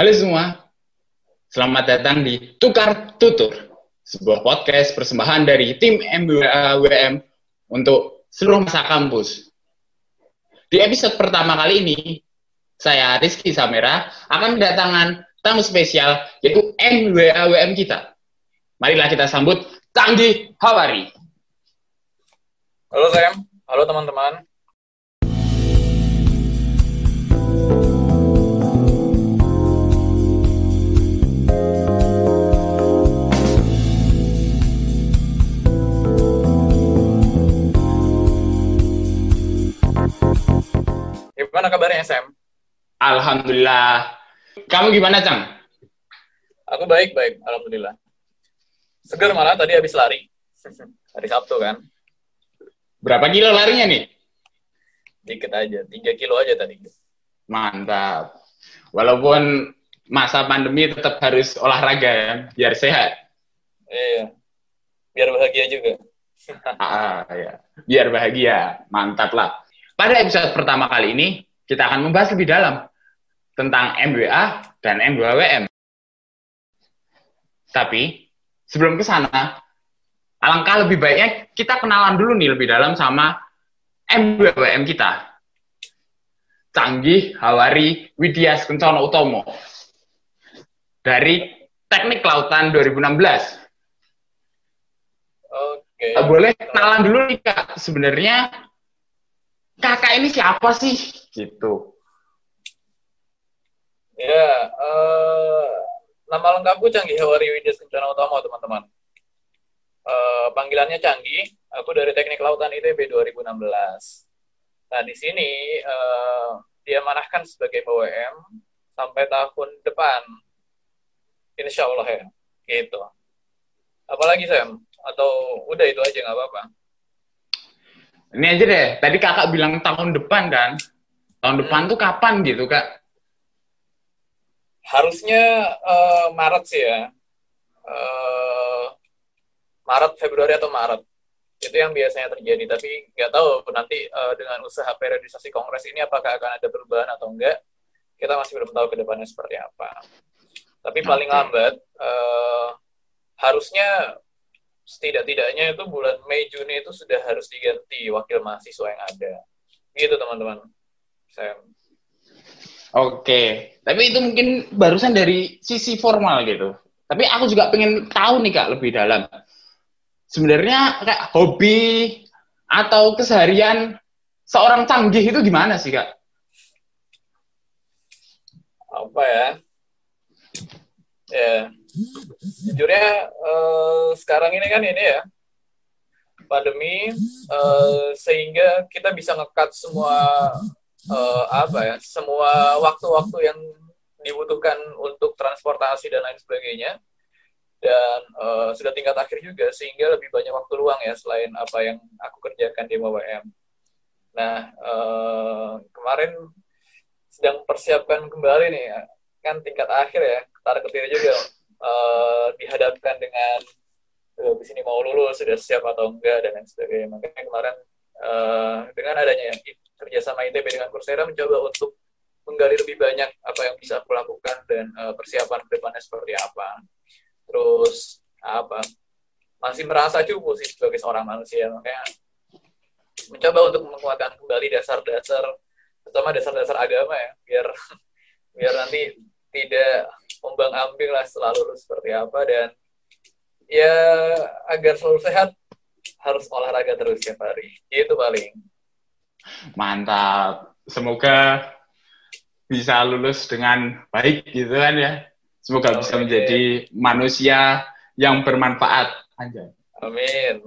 Halo semua, selamat datang di Tukar Tutur, sebuah podcast persembahan dari tim MBWM untuk seluruh masa kampus. Di episode pertama kali ini, saya Rizky Samera akan kedatangan tamu spesial yaitu MWAWM kita. Marilah kita sambut Tanggi Hawari. Halo Sam, halo teman-teman. Gimana kabarnya Sam? Alhamdulillah. Kamu gimana, Cang? Aku baik-baik, alhamdulillah. Seger malah tadi habis lari. Hari Sabtu kan. Berapa kilo larinya nih? Dikit aja, 3 kilo aja tadi. Mantap. Walaupun masa pandemi tetap harus olahraga ya, biar sehat. Iya. Biar bahagia juga. ah, ya. Biar bahagia. Mantap lah. Pada episode pertama kali ini, kita akan membahas lebih dalam tentang MWA dan MWWM. Tapi, sebelum ke sana, alangkah lebih baiknya kita kenalan dulu nih lebih dalam sama MWWM kita. Canggih Hawari Widya Kencono Utomo. Dari Teknik Kelautan 2016. Oke. Boleh kenalan dulu nih Kak. Sebenarnya kakak ini siapa sih? Gitu. Ya, uh, nama lengkapku Canggih Hawari Widya Kencana Utama, teman-teman. Uh, panggilannya Canggih, aku dari Teknik Lautan ITB 2016. Nah, di sini uh, dia manahkan sebagai PWM sampai tahun depan. Insya Allah ya, gitu. Apalagi Sam? Atau udah itu aja nggak apa-apa? Ini aja deh, tadi kakak bilang tahun depan kan? Tahun depan tuh kapan gitu kak? Harusnya uh, Maret sih ya. Uh, Maret, Februari atau Maret. Itu yang biasanya terjadi. Tapi nggak tahu nanti uh, dengan usaha periodisasi kongres ini apakah akan ada perubahan atau enggak. Kita masih belum tahu ke depannya seperti apa. Tapi paling lambat, uh, harusnya setidak-tidaknya itu bulan Mei Juni itu sudah harus diganti wakil mahasiswa yang ada. Gitu teman-teman. Sam. Oke, tapi itu mungkin barusan dari sisi formal gitu. Tapi aku juga pengen tahu nih kak lebih dalam. Sebenarnya kayak hobi atau keseharian seorang canggih itu gimana sih kak? Apa ya? Ya, jujurnya uh, sekarang ini kan ini ya pandemi uh, sehingga kita bisa ngekat semua uh, apa ya semua waktu-waktu yang dibutuhkan untuk transportasi dan lain sebagainya dan uh, sudah tingkat akhir juga sehingga lebih banyak waktu luang ya selain apa yang aku kerjakan di MWM. Nah uh, kemarin sedang persiapkan kembali nih. Kan tingkat akhir ya ketar ketir juga uh, dihadapkan dengan uh, di sini mau lulus sudah siap atau enggak dan lain sebagainya. Makanya kemarin uh, dengan adanya kerjasama ITB dengan Coursera mencoba untuk menggali lebih banyak apa yang bisa aku lakukan dan uh, persiapan ke depannya seperti apa. Terus apa masih merasa cukup sih sebagai seorang manusia. Makanya mencoba untuk menguatkan kembali dasar-dasar terutama dasar-dasar agama ya biar biar nanti tidak ombang ambing lah selalu seperti apa dan ya agar selalu sehat harus olahraga terus setiap hari itu paling Mantap. Semoga bisa lulus dengan baik gitu kan ya. Semoga oh, bisa menjadi manusia yang bermanfaat. Anjay. Amin.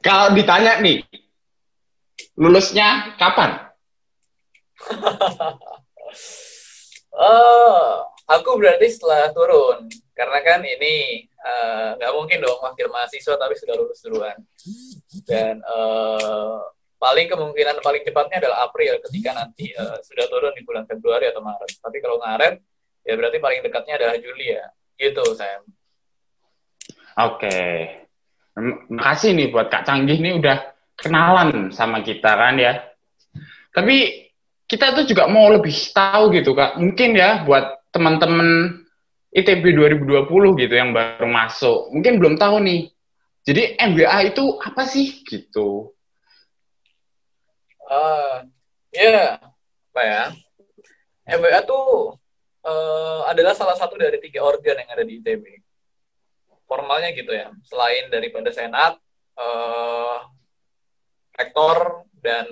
Kalau ditanya nih, lulusnya kapan? Oh, aku berarti setelah turun. Karena kan ini eh, nggak uh, mungkin dong wakil mahasiswa tapi sudah lulus duluan. Dan uh, paling kemungkinan paling cepatnya adalah April ketika nanti uh, sudah turun di bulan Februari atau Maret. Tapi kalau Maret ya berarti paling dekatnya adalah Juli ya. Gitu, Sam. Oke. Makasih nih buat Kak Canggih nih udah kenalan sama kita kan ya. Tapi kita tuh juga mau lebih tahu gitu kak. Mungkin ya buat teman-teman ITB 2020 gitu yang baru masuk, mungkin belum tahu nih. Jadi MBA itu apa sih gitu? Uh, ya, yeah. apa ya? MBA tuh uh, adalah salah satu dari tiga organ yang ada di ITB. Formalnya gitu ya. Selain daripada senat, uh, rektor, dan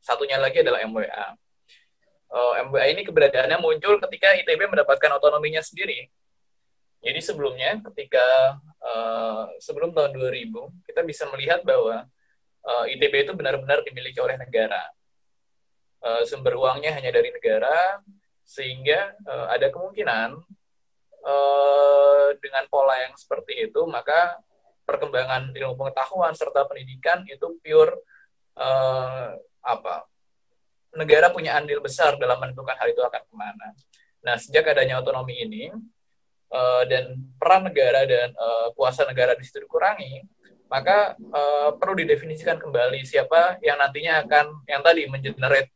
satunya lagi adalah MWA uh, eh, MBA ini keberadaannya muncul ketika ITB mendapatkan otonominya sendiri. Jadi sebelumnya, ketika uh, sebelum tahun 2000, kita bisa melihat bahwa uh, eh, ITB itu benar-benar dimiliki oleh negara. Uh, sumber uangnya hanya dari negara, sehingga uh, ada kemungkinan uh, dengan pola yang seperti itu, maka perkembangan ilmu pengetahuan serta pendidikan itu pure uh, apa negara punya andil besar dalam menentukan hal itu akan ke mana. Nah, sejak adanya otonomi ini uh, dan peran negara dan uh, kuasa negara di situ dikurangi, maka uh, perlu didefinisikan kembali siapa yang nantinya akan yang tadi mengenerate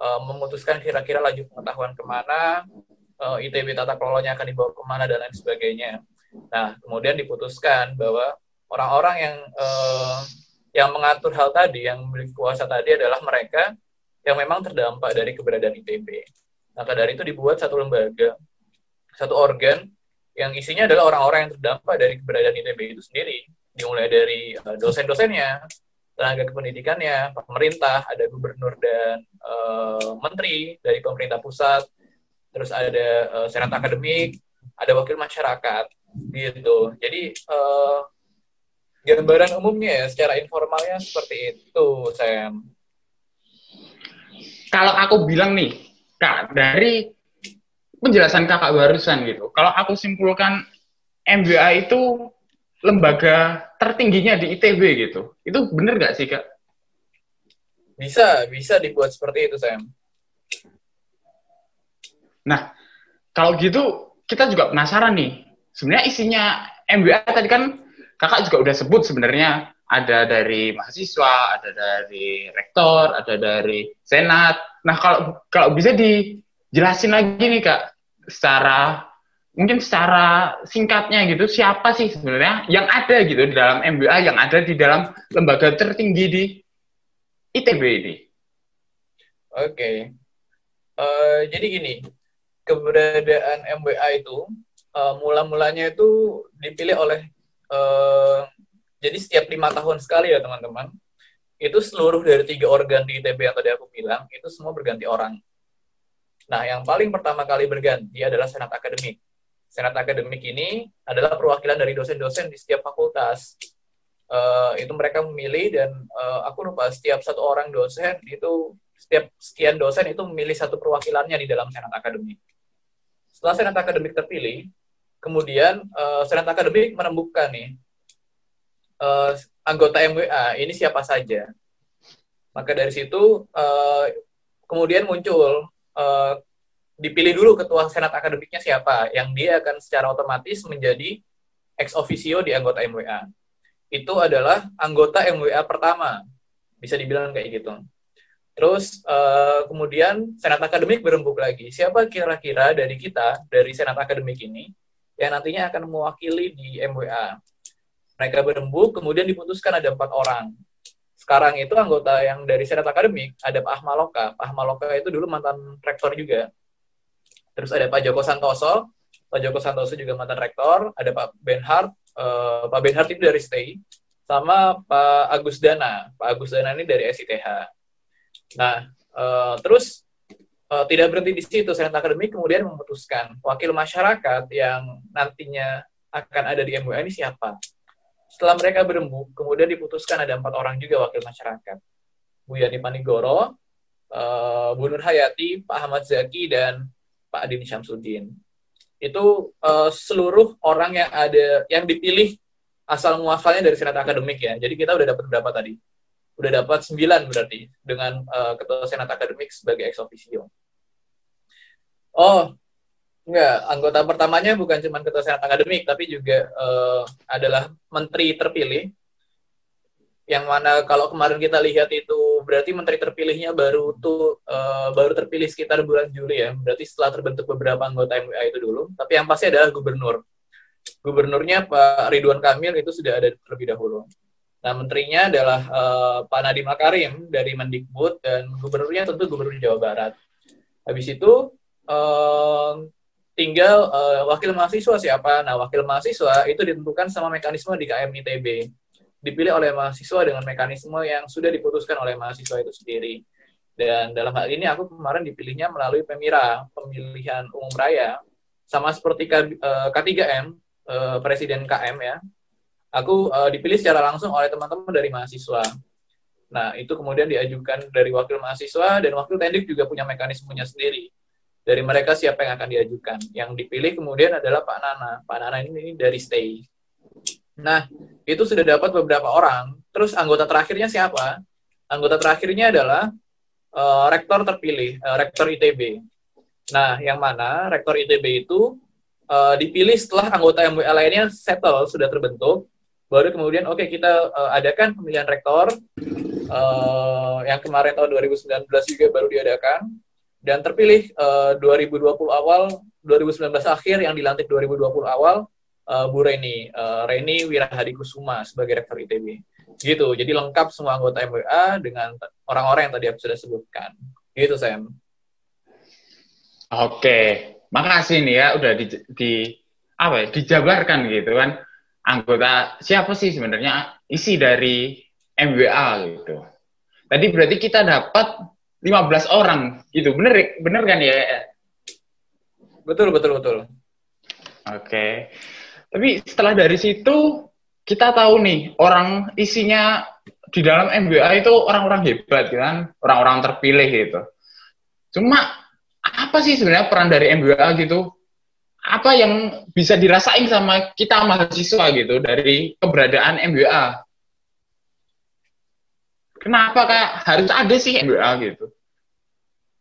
uh, memutuskan kira-kira laju pengetahuan ke mana, uh, ITB tata kelolanya akan dibawa ke mana dan lain sebagainya. Nah, kemudian diputuskan bahwa orang-orang yang uh, yang mengatur hal tadi, yang memiliki kuasa tadi adalah mereka yang memang terdampak dari keberadaan ITB. Maka dari itu dibuat satu lembaga, satu organ yang isinya adalah orang-orang yang terdampak dari keberadaan ITB itu sendiri. Dimulai dari uh, dosen-dosennya, tenaga kependidikannya, pemerintah, ada gubernur dan uh, menteri dari pemerintah pusat, terus ada uh, senat akademik, ada wakil masyarakat, gitu. Jadi uh, gambaran umumnya ya, secara informalnya seperti itu, Sam kalau aku bilang nih, Kak, dari penjelasan kakak barusan gitu, kalau aku simpulkan MBA itu lembaga tertingginya di ITB gitu, itu bener nggak sih, Kak? Bisa, bisa dibuat seperti itu, Sam. Nah, kalau gitu kita juga penasaran nih, sebenarnya isinya MBA tadi kan kakak juga udah sebut sebenarnya ada dari mahasiswa, ada dari rektor, ada dari senat. Nah, kalau kalau bisa dijelasin lagi nih Kak, secara mungkin secara singkatnya gitu, siapa sih sebenarnya yang ada gitu di dalam MBA, yang ada di dalam lembaga tertinggi di ITB ini? Oke. Okay. Uh, eh, jadi gini, keberadaan MBA itu uh, mula-mulanya itu dipilih oleh uh, jadi setiap lima tahun sekali ya teman-teman, itu seluruh dari tiga organ di ITB yang tadi aku bilang, itu semua berganti orang. Nah, yang paling pertama kali berganti adalah Senat Akademik. Senat Akademik ini adalah perwakilan dari dosen-dosen di setiap fakultas. Uh, itu mereka memilih dan uh, aku lupa setiap satu orang dosen itu setiap sekian dosen itu memilih satu perwakilannya di dalam senat akademik. Setelah senat akademik terpilih, kemudian uh, senat akademik menemukan nih uh, anggota MWA ini siapa saja. Maka dari situ uh, kemudian muncul uh, dipilih dulu ketua senat akademiknya siapa, yang dia akan secara otomatis menjadi ex officio di anggota MWA. Itu adalah anggota MWA pertama, bisa dibilang kayak gitu. Terus uh, kemudian senat akademik berembuk lagi. Siapa kira-kira dari kita dari senat akademik ini yang nantinya akan mewakili di MWA? Mereka berembuk, kemudian diputuskan ada empat orang. Sekarang itu anggota yang dari Senat Akademik, ada Pak Ahmaloka. Pak Ahmaloka itu dulu mantan rektor juga. Terus ada Pak Joko Santoso, Pak Joko Santoso juga mantan rektor, ada Pak Benhard, uh, Pak Benhard itu dari STI, sama Pak Agus Dana. Pak Agus Dana ini dari SITH. Nah, uh, terus uh, tidak berhenti di situ, Senat Akademik kemudian memutuskan wakil masyarakat yang nantinya akan ada di MUA ini siapa. Setelah mereka berembuk, kemudian diputuskan ada empat orang juga wakil masyarakat. Bu Yani Panigoro, uh, Bu Nur Hayati, Pak Ahmad Zaki, dan Pak Adini Syamsuddin. Itu uh, seluruh orang yang ada yang dipilih asal muasalnya dari senat akademik ya. Jadi kita udah dapat berapa tadi? Udah dapat sembilan berarti dengan uh, ketua senat akademik sebagai ex officio. Oh, Enggak, anggota pertamanya bukan cuma ketua senat akademik, tapi juga uh, adalah menteri terpilih. yang mana kalau kemarin kita lihat itu berarti menteri terpilihnya baru tuh uh, baru terpilih sekitar bulan Juli ya. Berarti setelah terbentuk beberapa anggota MWA itu dulu. Tapi yang pasti adalah gubernur. Gubernurnya Pak Ridwan Kamil itu sudah ada terlebih dahulu. Nah menterinya adalah uh, Pak Nadiem Makarim dari Mendikbud dan gubernurnya tentu gubernur Jawa Barat. Habis itu uh, tinggal uh, wakil mahasiswa siapa nah wakil mahasiswa itu ditentukan sama mekanisme di KM ITB dipilih oleh mahasiswa dengan mekanisme yang sudah diputuskan oleh mahasiswa itu sendiri. Dan dalam hal ini aku kemarin dipilihnya melalui Pemira, pemilihan umum raya, sama seperti K3M, eh, eh, Presiden KM ya. Aku dipilih secara langsung oleh teman-teman dari mahasiswa. Nah, itu kemudian diajukan dari wakil mahasiswa dan wakil tendik juga punya mekanismenya sendiri. Dari mereka siapa yang akan diajukan. Yang dipilih kemudian adalah Pak Nana. Pak Nana ini dari STAY. Nah, itu sudah dapat beberapa orang. Terus anggota terakhirnya siapa? Anggota terakhirnya adalah uh, rektor terpilih, uh, rektor ITB. Nah, yang mana rektor ITB itu uh, dipilih setelah anggota MWA lainnya settle, sudah terbentuk. Baru kemudian, oke okay, kita uh, adakan pemilihan rektor uh, yang kemarin tahun 2019 juga baru diadakan. Dan terpilih uh, 2020 awal, 2019 akhir yang dilantik 2020 awal, uh, Bu Reni, uh, Reni Wirahadikusuma sebagai rektor ITB. Gitu, jadi lengkap semua anggota MWA dengan orang-orang yang tadi aku sudah sebutkan. Gitu, Sam. Oke, makasih nih ya udah di, di apa ya, dijabarkan gitu kan anggota siapa sih sebenarnya isi dari MWA gitu. Tadi berarti kita dapat 15 orang gitu. Bener bener kan ya? Betul betul betul. Oke. Tapi setelah dari situ kita tahu nih orang isinya di dalam MBA itu orang-orang hebat kan, orang-orang terpilih gitu. Cuma apa sih sebenarnya peran dari MBA gitu? Apa yang bisa dirasain sama kita mahasiswa gitu dari keberadaan MBA? Kenapa kak harus ada sih MBA gitu?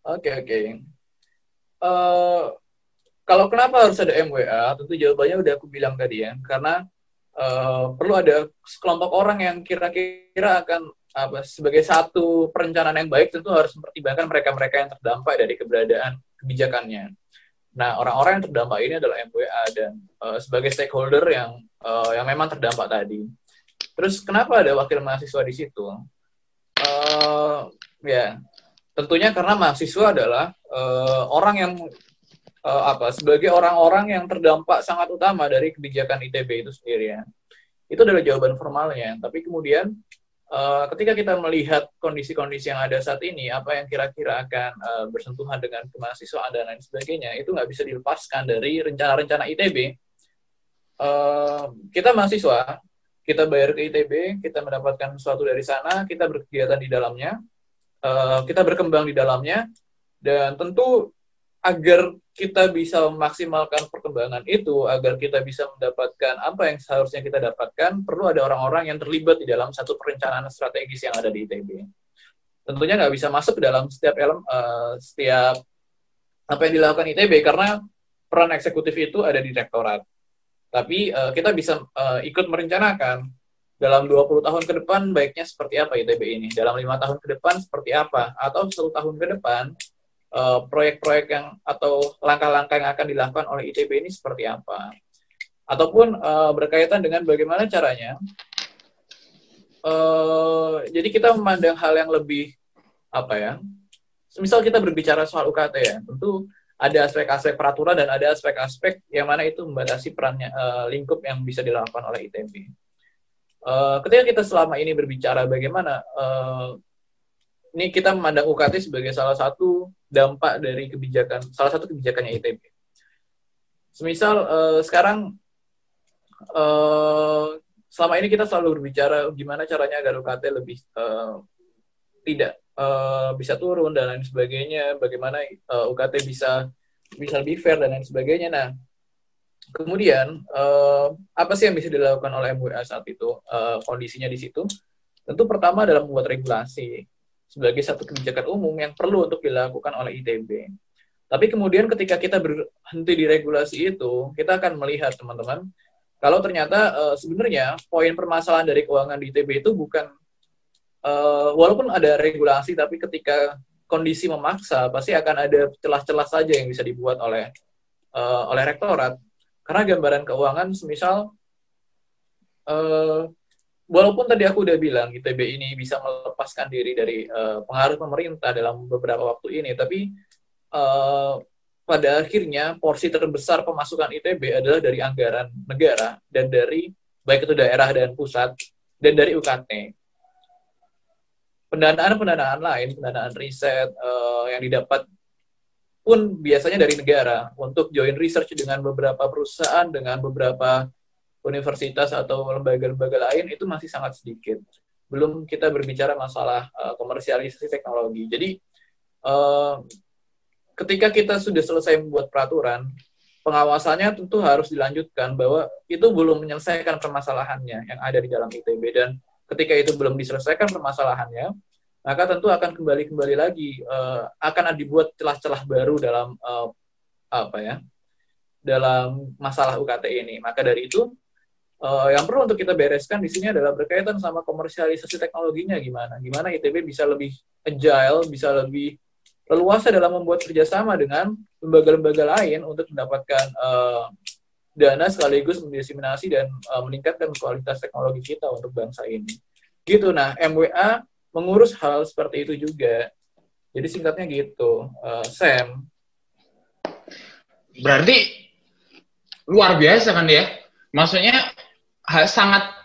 Oke okay, oke. Okay. Uh, eh, kalau kenapa harus ada MWA? Tentu jawabannya udah aku bilang tadi ya, karena uh, perlu ada sekelompok orang yang kira-kira akan apa sebagai satu perencanaan yang baik tentu harus mempertimbangkan mereka-mereka yang terdampak dari keberadaan kebijakannya. Nah, orang-orang yang terdampak ini adalah MWA dan uh, sebagai stakeholder yang uh, yang memang terdampak tadi. Terus kenapa ada wakil mahasiswa di situ? Uh, ya, tentunya karena mahasiswa adalah uh, orang yang uh, apa sebagai orang-orang yang terdampak sangat utama dari kebijakan ITB itu sendiri ya. Itu adalah jawaban formalnya. Tapi kemudian uh, ketika kita melihat kondisi-kondisi yang ada saat ini, apa yang kira-kira akan uh, bersentuhan dengan kemahasiswaan dan lain sebagainya, itu nggak bisa dilepaskan dari rencana-rencana ITB. Uh, kita mahasiswa, kita bayar ke ITB, kita mendapatkan sesuatu dari sana, kita berkegiatan di dalamnya, uh, kita berkembang di dalamnya, dan tentu agar kita bisa memaksimalkan perkembangan itu, agar kita bisa mendapatkan apa yang seharusnya kita dapatkan, perlu ada orang-orang yang terlibat di dalam satu perencanaan strategis yang ada di ITB. Tentunya nggak bisa masuk ke dalam setiap elemen, uh, setiap apa yang dilakukan ITB karena peran eksekutif itu ada di rektorat. Tapi uh, kita bisa uh, ikut merencanakan dalam 20 tahun ke depan baiknya seperti apa ITB ini, dalam lima tahun ke depan seperti apa, atau satu tahun ke depan Eh, proyek-proyek uh, yang atau langkah-langkah yang akan dilakukan oleh ITB ini seperti apa? Ataupun uh, berkaitan dengan bagaimana caranya uh, jadi kita memandang hal yang lebih apa ya misal kita berbicara soal UKT ya tentu ada aspek-aspek peraturan dan ada aspek-aspek yang mana itu membatasi perannya uh, lingkup yang bisa dilakukan oleh ITB. Uh, ketika kita selama ini berbicara bagaimana uh, ini kita memandang UKT sebagai salah satu dampak dari kebijakan, salah satu kebijakannya ITB. Semisal uh, sekarang uh, selama ini kita selalu berbicara gimana caranya agar UKT lebih uh, tidak uh, bisa turun dan lain sebagainya, bagaimana uh, UKT bisa bisa lebih fair dan lain sebagainya. Nah, kemudian uh, apa sih yang bisa dilakukan oleh MWA saat itu? Uh, kondisinya di situ. Tentu pertama adalah membuat regulasi sebagai satu kebijakan umum yang perlu untuk dilakukan oleh ITB. Tapi kemudian ketika kita berhenti di regulasi itu, kita akan melihat teman-teman, kalau ternyata sebenarnya poin permasalahan dari keuangan di ITB itu bukan uh, walaupun ada regulasi tapi ketika kondisi memaksa pasti akan ada celah-celah saja yang bisa dibuat oleh uh, oleh rektorat karena gambaran keuangan semisal uh, walaupun tadi aku udah bilang ITB ini bisa melepaskan diri dari uh, pengaruh pemerintah dalam beberapa waktu ini tapi uh, pada akhirnya porsi terbesar pemasukan ITB adalah dari anggaran negara dan dari baik itu daerah dan pusat dan dari UKT. Pendanaan-pendanaan lain, pendanaan riset uh, yang didapat pun biasanya dari negara untuk join research dengan beberapa perusahaan, dengan beberapa universitas atau lembaga-lembaga lain itu masih sangat sedikit. Belum kita berbicara masalah uh, komersialisasi teknologi. Jadi uh, ketika kita sudah selesai membuat peraturan, pengawasannya tentu harus dilanjutkan bahwa itu belum menyelesaikan permasalahannya yang ada di dalam ITB dan ketika itu belum diselesaikan permasalahannya, maka tentu akan kembali-kembali lagi uh, akan dibuat celah-celah baru dalam uh, apa ya dalam masalah UKT ini. Maka dari itu uh, yang perlu untuk kita bereskan di sini adalah berkaitan sama komersialisasi teknologinya gimana, gimana ITB bisa lebih agile, bisa lebih leluasa dalam membuat kerjasama dengan lembaga-lembaga lain untuk mendapatkan uh, dana sekaligus mendiseminasi dan uh, meningkatkan kualitas teknologi kita untuk bangsa ini. Gitu. Nah, MWA mengurus hal seperti itu juga. Jadi singkatnya gitu, uh, Sam. Berarti luar biasa kan ya? Maksudnya sangat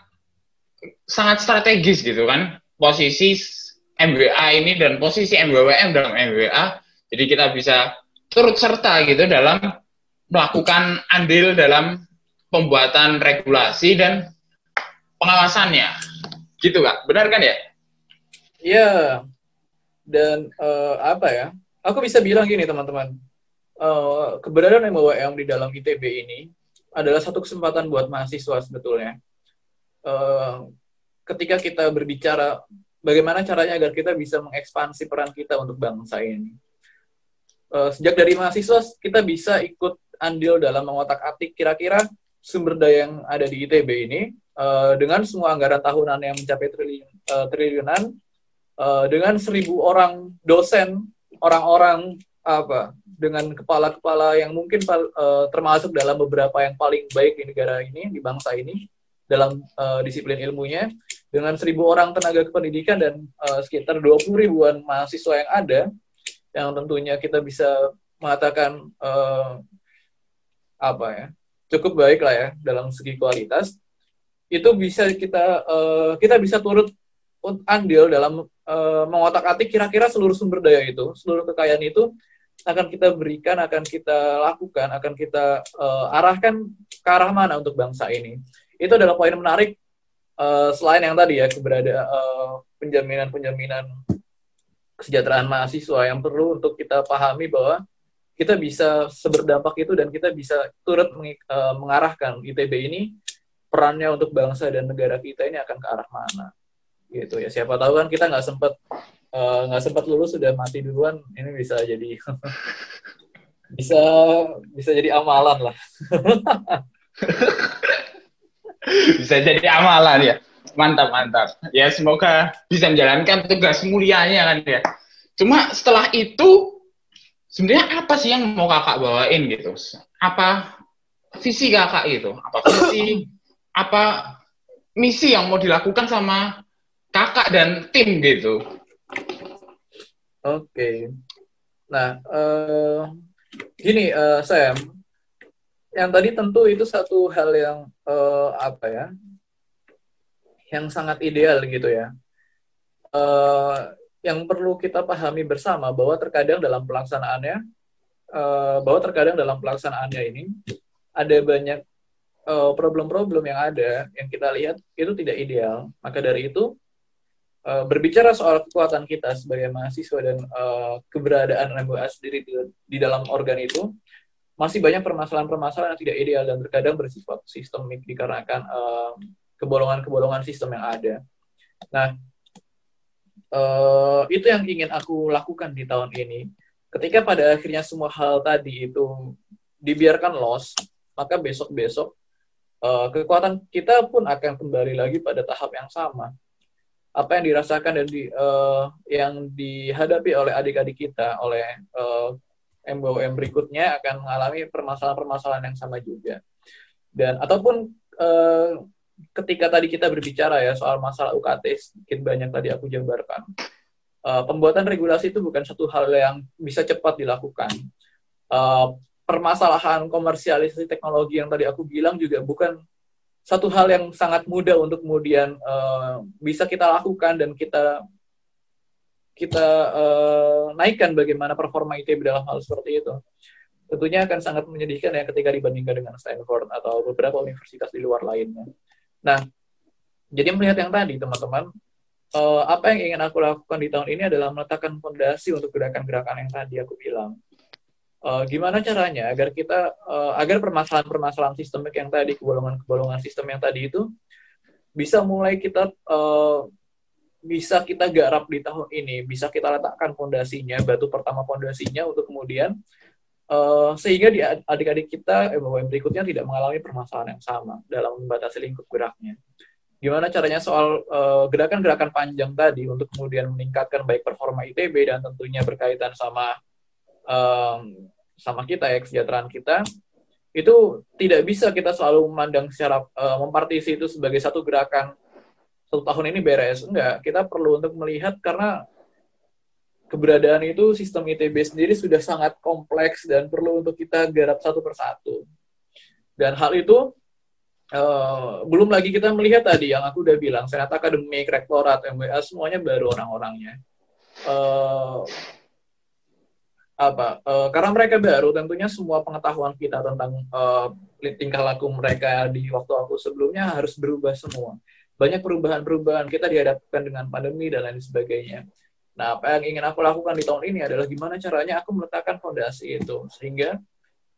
sangat strategis gitu kan posisi MWA ini dan posisi MWWM dalam MWA, jadi kita bisa turut serta gitu dalam melakukan andil dalam pembuatan regulasi dan pengawasannya. Gitu kak, benar kan ya? Iya. Dan uh, apa ya? Aku bisa bilang gini teman-teman, uh, keberadaan MWM di dalam ITB ini adalah satu kesempatan buat mahasiswa sebetulnya. Uh, ketika kita berbicara bagaimana caranya agar kita bisa mengekspansi peran kita untuk bangsa ini. Uh, sejak dari mahasiswa kita bisa ikut andil dalam mengotak-atik kira-kira sumber daya yang ada di ITB ini uh, dengan semua anggaran tahunan yang mencapai triliun, uh, triliunan uh, dengan seribu orang dosen orang-orang apa dengan kepala-kepala yang mungkin uh, termasuk dalam beberapa yang paling baik di negara ini di bangsa ini dalam uh, disiplin ilmunya dengan seribu orang tenaga kependidikan dan uh, sekitar 20 ribuan mahasiswa yang ada yang tentunya kita bisa mengatakan uh, apa ya cukup baik lah ya dalam segi kualitas. Itu bisa kita uh, kita bisa turut andil dalam uh, mengotak-atik kira-kira seluruh sumber daya itu seluruh kekayaan itu akan kita berikan akan kita lakukan akan kita uh, arahkan ke arah mana untuk bangsa ini. Itu adalah poin menarik uh, selain yang tadi ya keberadaan uh, penjaminan-penjaminan kesejahteraan mahasiswa yang perlu untuk kita pahami bahwa kita bisa seberdampak itu dan kita bisa turut meng, uh, mengarahkan ITB ini perannya untuk bangsa dan negara kita ini akan ke arah mana. Gitu ya. Siapa tahu kan kita nggak sempat nggak uh, sempat lulus sudah mati duluan ini bisa jadi bisa bisa jadi amalan lah. Bisa jadi amalan ya. Mantap mantap. Ya semoga bisa menjalankan tugas mulianya kan ya. Cuma setelah itu sebenarnya apa sih yang mau kakak bawain gitu? Apa visi kakak itu apa visi apa misi yang mau dilakukan sama kakak dan tim gitu? Oke. Nah uh, gini uh, Sam. Yang tadi tentu itu satu hal yang uh, apa ya yang sangat ideal gitu ya. Uh, yang perlu kita pahami bersama bahwa terkadang dalam pelaksanaannya uh, bahwa terkadang dalam pelaksanaannya ini ada banyak problem-problem uh, yang ada yang kita lihat itu tidak ideal maka dari itu uh, berbicara soal kekuatan kita sebagai mahasiswa dan uh, keberadaan MBA sendiri di, di dalam organ itu masih banyak permasalahan-permasalahan yang tidak ideal dan terkadang bersifat sistemik dikarenakan uh, kebolongan-kebolongan sistem yang ada. Nah, uh, itu yang ingin aku lakukan di tahun ini. Ketika pada akhirnya semua hal tadi itu dibiarkan loss, maka besok-besok uh, kekuatan kita pun akan kembali lagi pada tahap yang sama. apa yang dirasakan dan di, uh, yang dihadapi oleh adik-adik kita oleh uh, MBOM berikutnya akan mengalami permasalahan-permasalahan yang sama juga dan ataupun uh, ketika tadi kita berbicara ya soal masalah UKT sedikit banyak tadi aku jabarkan uh, pembuatan regulasi itu bukan satu hal yang bisa cepat dilakukan uh, permasalahan komersialisasi teknologi yang tadi aku bilang juga bukan satu hal yang sangat mudah untuk kemudian uh, bisa kita lakukan dan kita kita uh, naikkan bagaimana performa ITB dalam hal seperti itu. Tentunya akan sangat menyedihkan ya ketika dibandingkan dengan Stanford atau beberapa universitas di luar lainnya. Nah, jadi melihat yang tadi teman-teman, uh, apa yang ingin aku lakukan di tahun ini adalah meletakkan fondasi untuk gerakan-gerakan yang tadi aku bilang. Uh, gimana caranya agar kita uh, agar permasalahan-permasalahan sistemik yang tadi kebolongan-kebolongan sistem yang tadi itu bisa mulai kita uh, bisa kita garap di tahun ini bisa kita letakkan fondasinya batu pertama fondasinya untuk kemudian uh, sehingga di adik-adik kita eh, berikutnya tidak mengalami permasalahan yang sama dalam membatasi lingkup geraknya. Gimana caranya soal gerakan-gerakan uh, panjang tadi untuk kemudian meningkatkan baik performa ITB dan tentunya berkaitan sama um, sama kita ya kesejahteraan kita itu tidak bisa kita selalu memandang secara uh, mempartisi itu sebagai satu gerakan satu tahun ini beres. Enggak kita perlu untuk melihat karena keberadaan itu sistem ITB sendiri sudah sangat kompleks dan perlu untuk kita garap satu persatu. Dan hal itu uh, belum lagi kita melihat tadi yang aku udah bilang senat akademik rektorat MWA semuanya baru orang-orangnya. Uh, apa uh, karena mereka baru tentunya semua pengetahuan kita tentang uh, tingkah laku mereka di waktu aku sebelumnya harus berubah semua. Banyak perubahan-perubahan kita dihadapkan dengan pandemi dan lain sebagainya nah apa yang ingin aku lakukan di tahun ini adalah gimana caranya aku meletakkan fondasi itu sehingga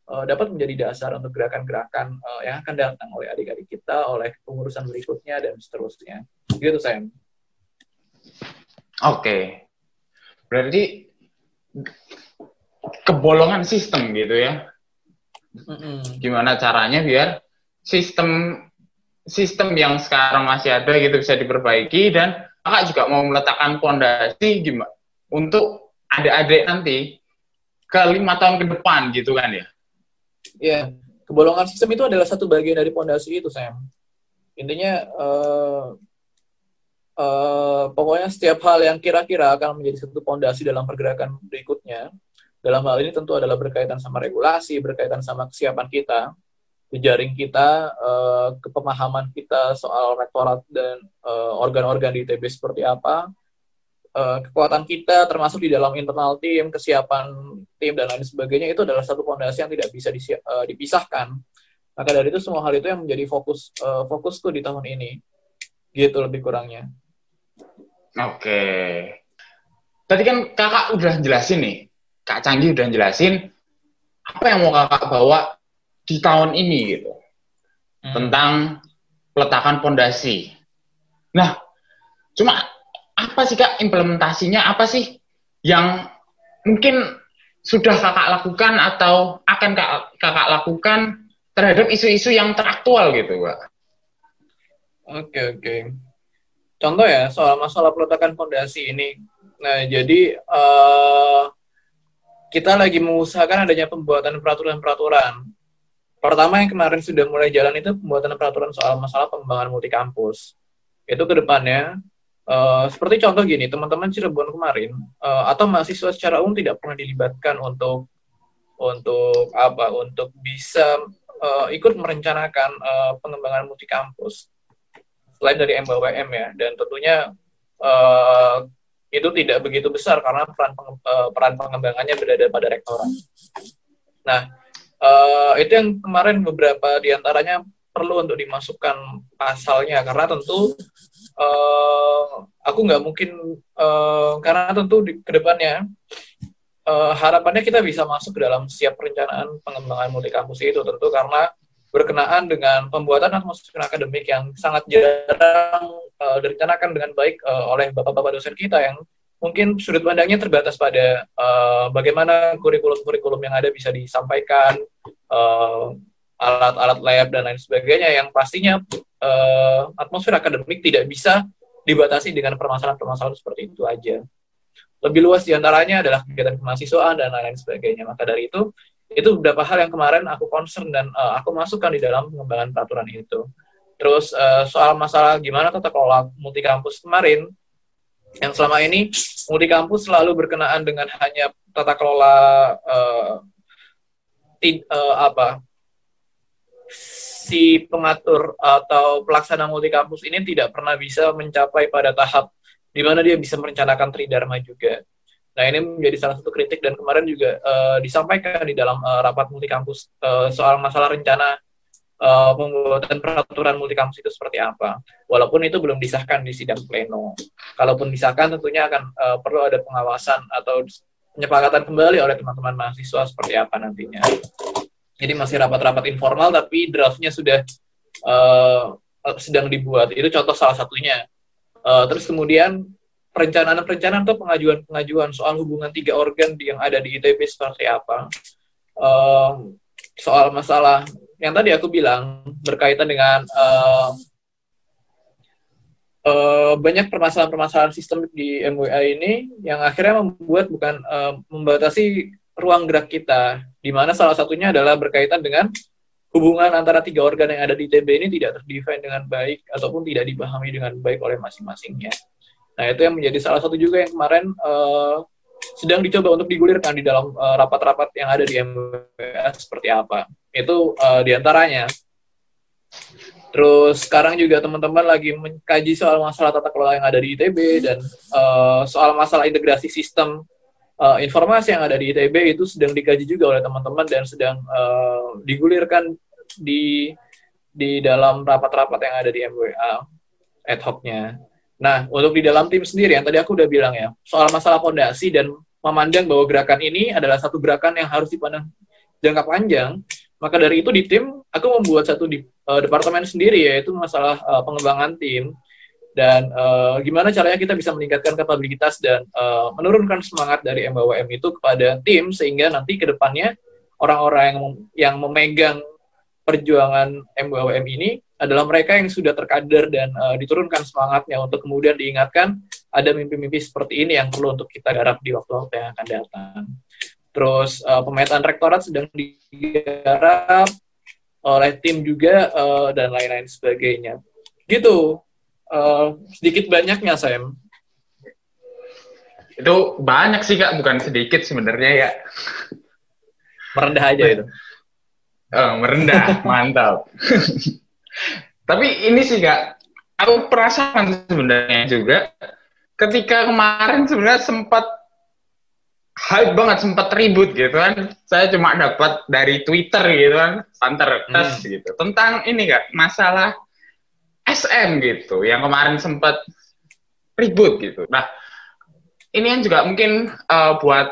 uh, dapat menjadi dasar untuk gerakan-gerakan uh, yang akan datang oleh adik-adik kita oleh pengurusan berikutnya dan seterusnya gitu saya oke okay. berarti kebolongan sistem gitu ya. Gimana caranya biar sistem sistem yang sekarang masih ada gitu bisa diperbaiki dan kakak juga mau meletakkan fondasi gimana untuk adik-adik nanti ke lima tahun ke depan gitu kan ya? Iya, kebolongan sistem itu adalah satu bagian dari fondasi itu Sam. Intinya uh, uh, pokoknya setiap hal yang kira-kira akan menjadi satu fondasi dalam pergerakan berikutnya dalam hal ini tentu adalah berkaitan sama regulasi, berkaitan sama kesiapan kita, jejaring kita, uh, kepemahaman kita soal rektorat dan uh, organ-organ di ITB seperti apa, uh, kekuatan kita termasuk di dalam internal tim, kesiapan tim dan lain sebagainya itu adalah satu fondasi yang tidak bisa uh, dipisahkan. Maka dari itu semua hal itu yang menjadi fokus uh, fokusku di tahun ini, gitu lebih kurangnya. Oke. Tadi kan kakak udah jelasin nih Kak Canggih udah jelasin apa yang mau kakak bawa di tahun ini gitu hmm. tentang peletakan pondasi. Nah, cuma apa sih kak implementasinya apa sih yang mungkin sudah kakak lakukan atau akan kakak, kakak lakukan terhadap isu-isu yang teraktual gitu, kak? Oke oke. Contoh ya soal masalah peletakan pondasi ini. Nah jadi uh, kita lagi mengusahakan adanya pembuatan peraturan-peraturan. Pertama yang kemarin sudah mulai jalan itu pembuatan peraturan soal masalah pengembangan multi kampus. Itu ke depannya, uh, seperti contoh gini, teman-teman Cirebon kemarin, uh, atau mahasiswa secara umum tidak pernah dilibatkan untuk untuk apa? Untuk bisa uh, ikut merencanakan uh, pengembangan multi kampus selain dari MBWM ya, dan tentunya uh, itu tidak begitu besar karena peran peran pengembangannya berada pada rektorat. Nah, uh, itu yang kemarin beberapa di antaranya perlu untuk dimasukkan pasalnya karena tentu uh, aku nggak mungkin uh, karena tentu di ke depannya uh, harapannya kita bisa masuk ke dalam siap perencanaan pengembangan multi kampus itu tentu karena berkenaan dengan pembuatan atmosfer akademik yang sangat jarang uh, direncanakan dengan baik uh, oleh bapak-bapak dosen kita yang mungkin sudut pandangnya terbatas pada uh, bagaimana kurikulum-kurikulum yang ada bisa disampaikan, alat-alat uh, lab dan lain sebagainya yang pastinya uh, atmosfer akademik tidak bisa dibatasi dengan permasalahan-permasalahan seperti itu aja. Lebih luas di antaranya adalah kegiatan kemahasiswaan dan lain-lain sebagainya. Maka dari itu, itu beberapa hal yang kemarin aku concern dan uh, aku masukkan di dalam pengembangan peraturan itu. Terus uh, soal masalah gimana tata kelola multi kampus kemarin, yang selama ini multi kampus selalu berkenaan dengan hanya tata kelola uh, tid, uh, apa si pengatur atau pelaksana multi kampus ini tidak pernah bisa mencapai pada tahap di mana dia bisa merencanakan tridharma juga. Nah ini menjadi salah satu kritik dan kemarin juga uh, disampaikan di dalam uh, rapat multi kampus uh, soal masalah rencana uh, pembuatan peraturan multi kampus itu seperti apa. Walaupun itu belum disahkan di sidang pleno. Kalaupun disahkan tentunya akan uh, perlu ada pengawasan atau penyepakatan kembali oleh teman-teman mahasiswa seperti apa nantinya. Jadi masih rapat-rapat informal tapi draftnya sudah uh, sedang dibuat. Itu contoh salah satunya. Uh, terus kemudian perencanaan-perencanaan atau pengajuan-pengajuan soal hubungan tiga organ yang ada di ITB seperti apa. Uh, soal masalah yang tadi aku bilang berkaitan dengan uh, uh, banyak permasalahan-permasalahan sistem di MWA ini yang akhirnya membuat bukan uh, membatasi ruang gerak kita, di mana salah satunya adalah berkaitan dengan hubungan antara tiga organ yang ada di TB ini tidak terdefine dengan baik ataupun tidak dipahami dengan baik oleh masing-masingnya. Nah itu yang menjadi salah satu juga yang kemarin uh, sedang dicoba untuk digulirkan di dalam eh, rapat-rapat yang ada di MWS seperti apa. Itu uh, di antaranya. Terus sekarang juga teman-teman lagi mengkaji soal masalah tata kelola yang ada di ITB dan uh, soal masalah integrasi sistem uh, informasi yang ada di ITB itu sedang dikaji juga oleh teman-teman dan sedang uh, digulirkan di di dalam rapat-rapat yang ada di MWA ad hoc-nya. Nah, untuk di dalam tim sendiri yang tadi aku udah bilang ya, soal masalah fondasi dan memandang bahwa gerakan ini adalah satu gerakan yang harus dipandang jangka panjang, maka dari itu di tim aku membuat satu di, uh, departemen sendiri yaitu masalah uh, pengembangan tim dan uh, gimana caranya kita bisa meningkatkan kapabilitas dan uh, menurunkan semangat dari MWM itu kepada tim sehingga nanti ke depannya orang-orang yang yang memegang perjuangan MWM ini adalah mereka yang sudah terkader dan uh, diturunkan semangatnya untuk kemudian diingatkan ada mimpi-mimpi seperti ini yang perlu untuk kita garap di waktu-waktu yang akan datang. Terus uh, pemetaan rektorat sedang digarap oleh tim juga uh, dan lain-lain sebagainya. Gitu. Uh, sedikit banyaknya Sam. Itu banyak sih kak. Bukan sedikit sebenarnya ya. Merendah aja itu. Oh, merendah. Mantap. Tapi ini sih kak. Aku perasaan sebenarnya juga ketika kemarin sebenarnya sempat hype banget sempat ribut gitu kan saya cuma dapat dari Twitter gitu kan santer hmm. gitu tentang ini kak masalah SM gitu yang kemarin sempat ribut gitu. Nah, ini yang juga mungkin uh, buat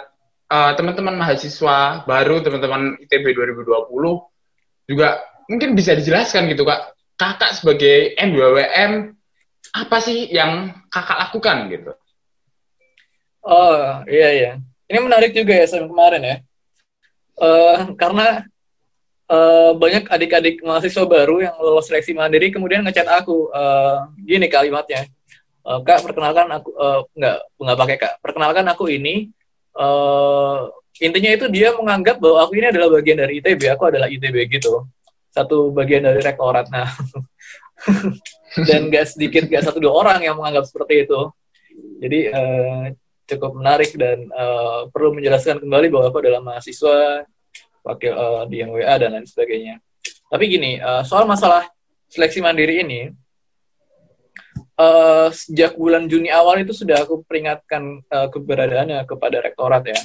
uh, teman-teman mahasiswa baru, teman-teman ITB 2020 juga mungkin bisa dijelaskan gitu Kak. Kakak sebagai M2WM apa sih yang Kakak lakukan gitu? Oh, iya iya. Ini menarik juga ya sama kemarin ya. Uh, karena uh, banyak adik-adik mahasiswa baru yang lolos seleksi mandiri kemudian ngechat aku uh, gini kalimatnya. Uh, kak perkenalkan aku uh, nggak nggak pakai kak. Perkenalkan aku ini uh, intinya itu dia menganggap bahwa aku ini adalah bagian dari ITB aku adalah ITB gitu. Satu bagian dari rektorat nah. Dan gak sedikit gak satu dua orang yang menganggap seperti itu. Jadi uh, cukup menarik dan uh, perlu menjelaskan kembali bahwa aku adalah mahasiswa wakil uh, di yang WA dan lain sebagainya. Tapi gini, uh, soal masalah seleksi mandiri ini, uh, sejak bulan Juni awal itu sudah aku peringatkan uh, keberadaannya kepada rektorat ya.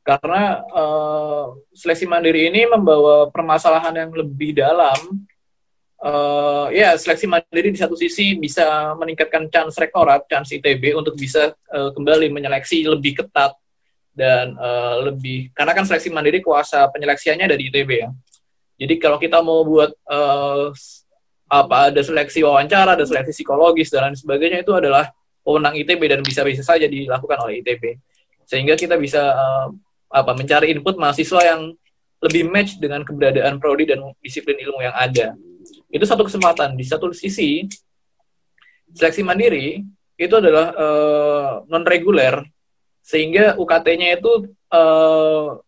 Karena uh, seleksi mandiri ini membawa permasalahan yang lebih dalam. Uh, ya, seleksi mandiri di satu sisi bisa meningkatkan chance rektorat, chance ITB untuk bisa uh, kembali menyeleksi lebih ketat dan uh, lebih karena kan seleksi mandiri kuasa penyeleksiannya dari ITB ya. Jadi kalau kita mau buat uh, apa ada seleksi wawancara, ada seleksi psikologis dan lain sebagainya itu adalah wewenang ITB dan bisa-bisa saja dilakukan oleh ITB. Sehingga kita bisa uh, apa mencari input mahasiswa yang lebih match dengan keberadaan prodi dan disiplin ilmu yang ada. Itu satu kesempatan. Di satu sisi seleksi mandiri itu adalah uh, non reguler sehingga UKT-nya itu uh,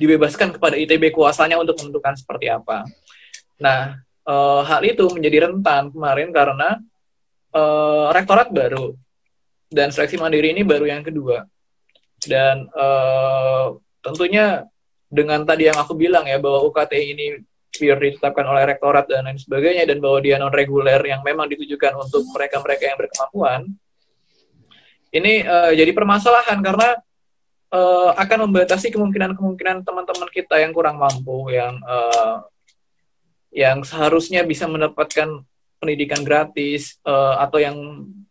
dibebaskan kepada ITB kuasanya untuk menentukan seperti apa. Nah, uh, hal itu menjadi rentan kemarin karena uh, rektorat baru dan seleksi mandiri ini baru yang kedua. Dan uh, tentunya dengan tadi yang aku bilang ya bahwa UKT ini pure ditetapkan oleh rektorat dan lain sebagainya dan bahwa dia non reguler yang memang ditujukan untuk mereka-mereka yang berkemampuan ini uh, jadi permasalahan karena uh, akan membatasi kemungkinan-kemungkinan teman-teman kita yang kurang mampu yang uh, yang seharusnya bisa mendapatkan pendidikan gratis uh, atau yang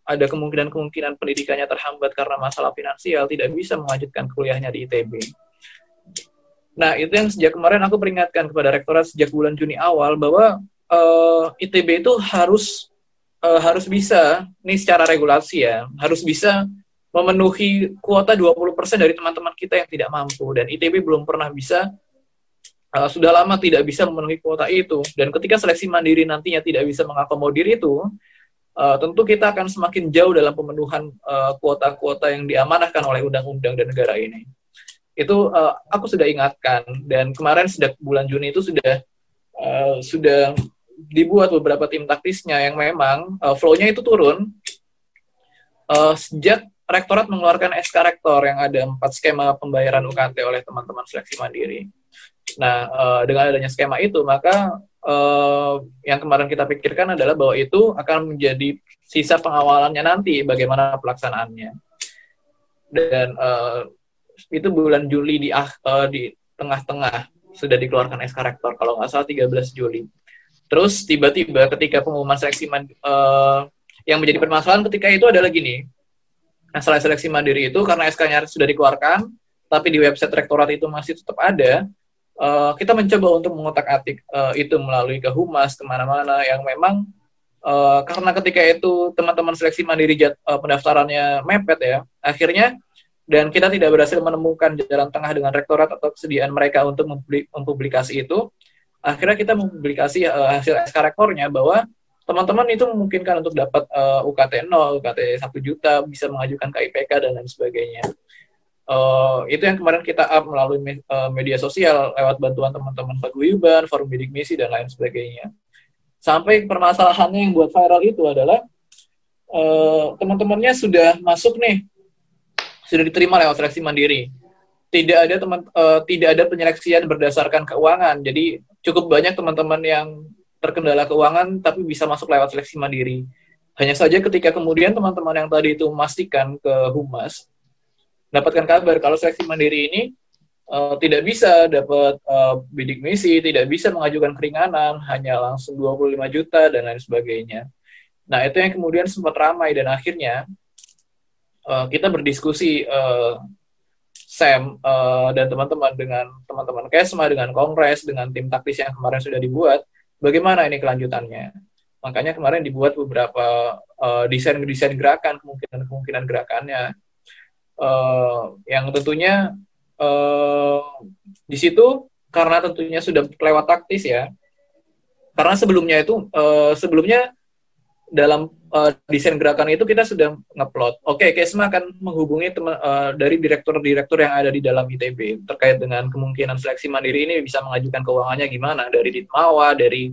ada kemungkinan-kemungkinan pendidikannya terhambat karena masalah finansial tidak bisa melanjutkan kuliahnya di ITB. Nah, itu yang sejak kemarin aku peringatkan kepada rektorat sejak bulan Juni awal bahwa uh, eh, ITB itu harus uh, harus bisa, ini secara regulasi ya, harus bisa memenuhi kuota 20% dari teman-teman kita yang tidak mampu. Dan ITB belum pernah bisa uh, sudah lama tidak bisa memenuhi kuota itu. Dan ketika seleksi mandiri nantinya tidak bisa mengakomodir itu uh, tentu kita akan semakin jauh dalam pemenuhan kuota-kuota uh, yang diamanahkan oleh undang-undang dan negara ini itu uh, aku sudah ingatkan dan kemarin sejak bulan Juni itu sudah uh, sudah dibuat beberapa tim taktisnya yang memang uh, flow-nya itu turun uh, sejak rektorat mengeluarkan SK rektor yang ada empat skema pembayaran UKT oleh teman-teman seleksi mandiri. Nah, uh, dengan adanya skema itu, maka uh, yang kemarin kita pikirkan adalah bahwa itu akan menjadi sisa pengawalannya nanti, bagaimana pelaksanaannya. Dan uh, itu bulan Juli di uh, di tengah-tengah sudah dikeluarkan SK rektor kalau nggak salah 13 Juli. Terus tiba-tiba ketika pengumuman seleksi uh, yang menjadi permasalahan ketika itu adalah gini. Masalah seleksi mandiri itu karena SK-nya sudah dikeluarkan, tapi di website rektorat itu masih tetap ada. Uh, kita mencoba untuk mengotak-atik uh, itu melalui ke humas ke mana-mana yang memang uh, karena ketika itu teman-teman seleksi mandiri jat, uh, pendaftarannya mepet ya, akhirnya dan kita tidak berhasil menemukan jalan tengah dengan rektorat atau kesediaan mereka untuk mempublikasi itu, akhirnya kita mempublikasi uh, hasil SK rektornya bahwa teman-teman itu memungkinkan untuk dapat uh, UKT 0, UKT 1 juta, bisa mengajukan KIPK dan lain sebagainya. Uh, itu yang kemarin kita up melalui me uh, media sosial lewat bantuan teman-teman paguyuban, forum bidik misi dan lain sebagainya. Sampai permasalahannya yang buat viral itu adalah uh, teman-temannya sudah masuk nih sudah diterima lewat seleksi mandiri. Tidak ada teman uh, tidak ada penyeleksian berdasarkan keuangan. Jadi cukup banyak teman-teman yang terkendala keuangan tapi bisa masuk lewat seleksi mandiri. Hanya saja ketika kemudian teman-teman yang tadi itu memastikan ke humas dapatkan kabar kalau seleksi mandiri ini uh, tidak bisa dapat uh, bidik misi, tidak bisa mengajukan keringanan, hanya langsung 25 juta dan lain sebagainya. Nah, itu yang kemudian sempat ramai dan akhirnya uh, kita berdiskusi uh, Sam uh, dan teman-teman dengan teman-teman Kesma, dengan Kongres, dengan tim taktis yang kemarin sudah dibuat, bagaimana ini kelanjutannya. Makanya kemarin dibuat beberapa desain-desain uh, gerakan, kemungkinan-kemungkinan gerakannya, uh, yang tentunya uh, di situ karena tentunya sudah lewat taktis ya, karena sebelumnya itu uh, sebelumnya dalam uh, desain gerakan itu kita sudah ngeplot. Oke, okay, Kesma akan menghubungi teman uh, dari direktur-direktur yang ada di dalam ITB terkait dengan kemungkinan seleksi mandiri ini bisa mengajukan keuangannya gimana dari Ditmawa, dari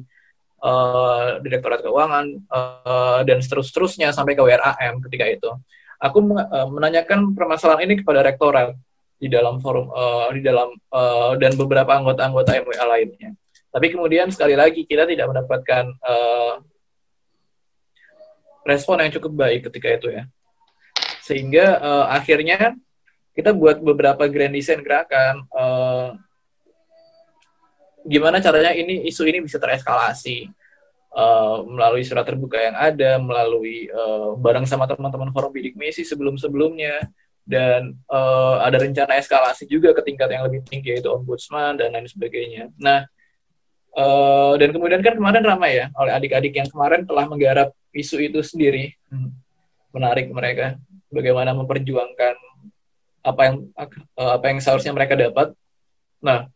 uh, Direktorat Keuangan uh, dan seterus-terusnya sampai ke WRAM ketika itu. Aku menanyakan permasalahan ini kepada rektorat di dalam forum uh, di dalam uh, dan beberapa anggota-anggota MWA lainnya. Tapi kemudian sekali lagi kita tidak mendapatkan uh, respon yang cukup baik ketika itu ya. Sehingga uh, akhirnya kita buat beberapa grand design gerakan uh, gimana caranya ini isu ini bisa tereskalasi uh, melalui surat terbuka yang ada, melalui uh, bareng sama teman-teman forum bidik misi sebelum-sebelumnya dan uh, ada rencana eskalasi juga ke tingkat yang lebih tinggi yaitu ombudsman dan lain sebagainya. Nah, uh, dan kemudian kan kemarin ramai ya oleh adik-adik yang kemarin telah menggarap isu itu sendiri hmm. menarik mereka bagaimana memperjuangkan apa yang eh, apa yang seharusnya mereka dapat. Nah,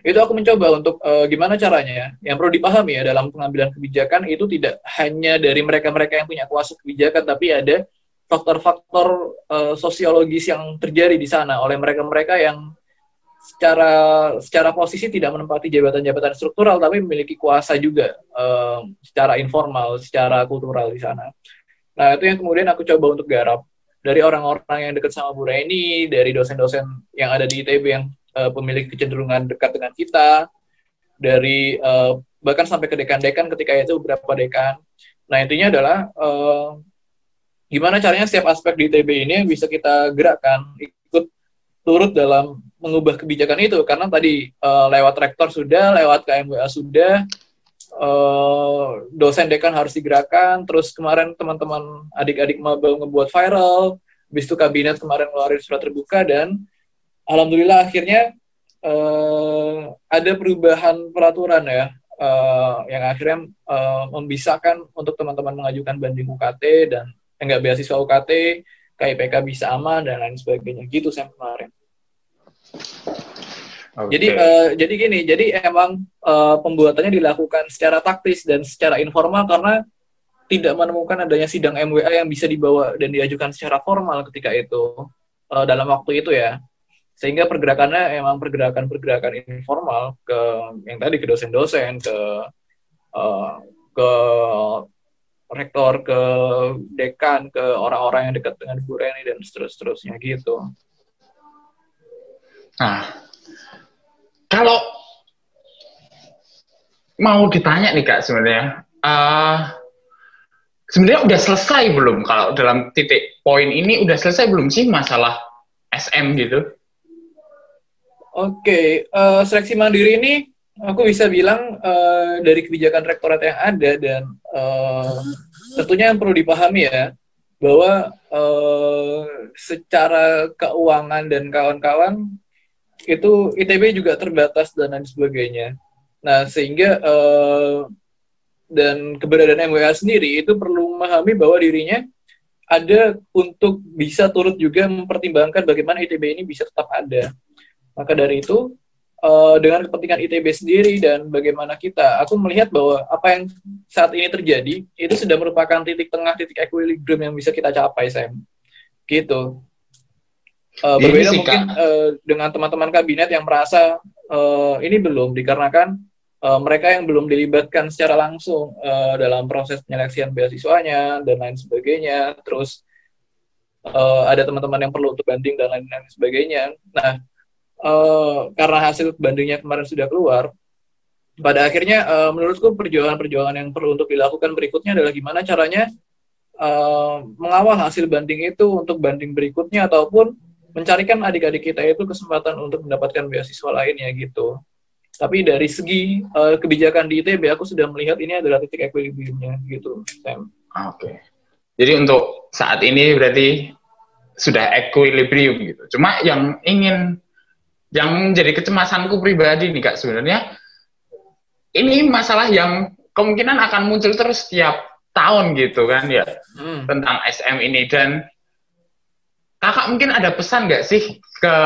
itu aku mencoba untuk uh, gimana caranya yang perlu dipahami ya dalam pengambilan kebijakan itu tidak hanya dari mereka-mereka yang punya kuasa kebijakan tapi ada faktor-faktor uh, sosiologis yang terjadi di sana oleh mereka-mereka yang secara secara posisi tidak menempati jabatan-jabatan struktural tapi memiliki kuasa juga uh, secara informal, secara kultural di sana. Nah, itu yang kemudian aku coba untuk garap dari orang-orang yang dekat sama Bu Reni, dari dosen-dosen yang ada di ITB yang uh, pemilik kecenderungan dekat dengan kita, dari uh, bahkan sampai ke dekan-dekan ketika itu beberapa dekan. Nah, intinya adalah uh, gimana caranya setiap aspek di ITB ini bisa kita gerakkan, turut dalam mengubah kebijakan itu. Karena tadi uh, lewat rektor sudah, lewat KMWA sudah, uh, dosen dekan harus digerakkan, terus kemarin teman-teman adik-adik maba ngebuat viral, habis itu kabinet kemarin ngeluarin surat terbuka dan alhamdulillah akhirnya uh, ada perubahan peraturan ya uh, yang akhirnya uh, membisahkan untuk teman-teman mengajukan banding UKT dan enggak beasiswa UKT, KIPK bisa aman dan lain sebagainya gitu saya kemarin. Okay. Jadi uh, jadi gini, jadi emang uh, pembuatannya dilakukan secara taktis dan secara informal karena tidak menemukan adanya sidang MWA yang bisa dibawa dan diajukan secara formal ketika itu uh, dalam waktu itu ya. Sehingga pergerakannya emang pergerakan-pergerakan informal ke yang tadi ke dosen-dosen, ke uh, ke rektor, ke dekan, ke orang-orang yang dekat dengan Bu Reni dan seterusnya gitu. Nah, kalau mau ditanya nih kak sebenarnya, uh, sebenarnya udah selesai belum kalau dalam titik poin ini udah selesai belum sih masalah SM gitu? Oke, okay, uh, eh, seleksi mandiri ini aku bisa bilang uh, dari kebijakan rektorat yang ada dan uh, tentunya yang perlu dipahami ya bahwa uh, secara keuangan dan kawan-kawan itu ITB juga terbatas dan lain sebagainya. Nah, sehingga uh, dan keberadaan MWA sendiri itu perlu memahami bahwa dirinya ada untuk bisa turut juga mempertimbangkan bagaimana ITB ini bisa tetap ada. Maka dari itu, uh, dengan kepentingan ITB sendiri dan bagaimana kita, aku melihat bahwa apa yang saat ini terjadi itu sudah merupakan titik tengah, titik equilibrium yang bisa kita capai, Sam. Gitu. Uh, berbeda sih, mungkin uh, dengan teman-teman kabinet yang merasa uh, ini belum dikarenakan uh, mereka yang belum dilibatkan secara langsung uh, dalam proses penyeleksian beasiswanya dan lain sebagainya. Terus uh, ada teman-teman yang perlu untuk banding dan lain-lain sebagainya. Nah, uh, karena hasil bandingnya kemarin sudah keluar, pada akhirnya uh, menurutku perjuangan-perjuangan yang perlu untuk dilakukan berikutnya adalah gimana caranya uh, mengawal hasil banding itu untuk banding berikutnya ataupun mencarikan adik-adik kita itu kesempatan untuk mendapatkan beasiswa lainnya gitu. Tapi dari segi uh, kebijakan di ITB, aku sudah melihat ini adalah titik equilibriumnya gitu, Sam. Oke. Okay. Jadi untuk saat ini berarti sudah equilibrium gitu. Cuma yang ingin yang jadi kecemasanku pribadi nih kak sebenarnya ini masalah yang kemungkinan akan muncul terus setiap tahun gitu kan ya hmm. tentang SM ini dan kakak mungkin ada pesan nggak sih ke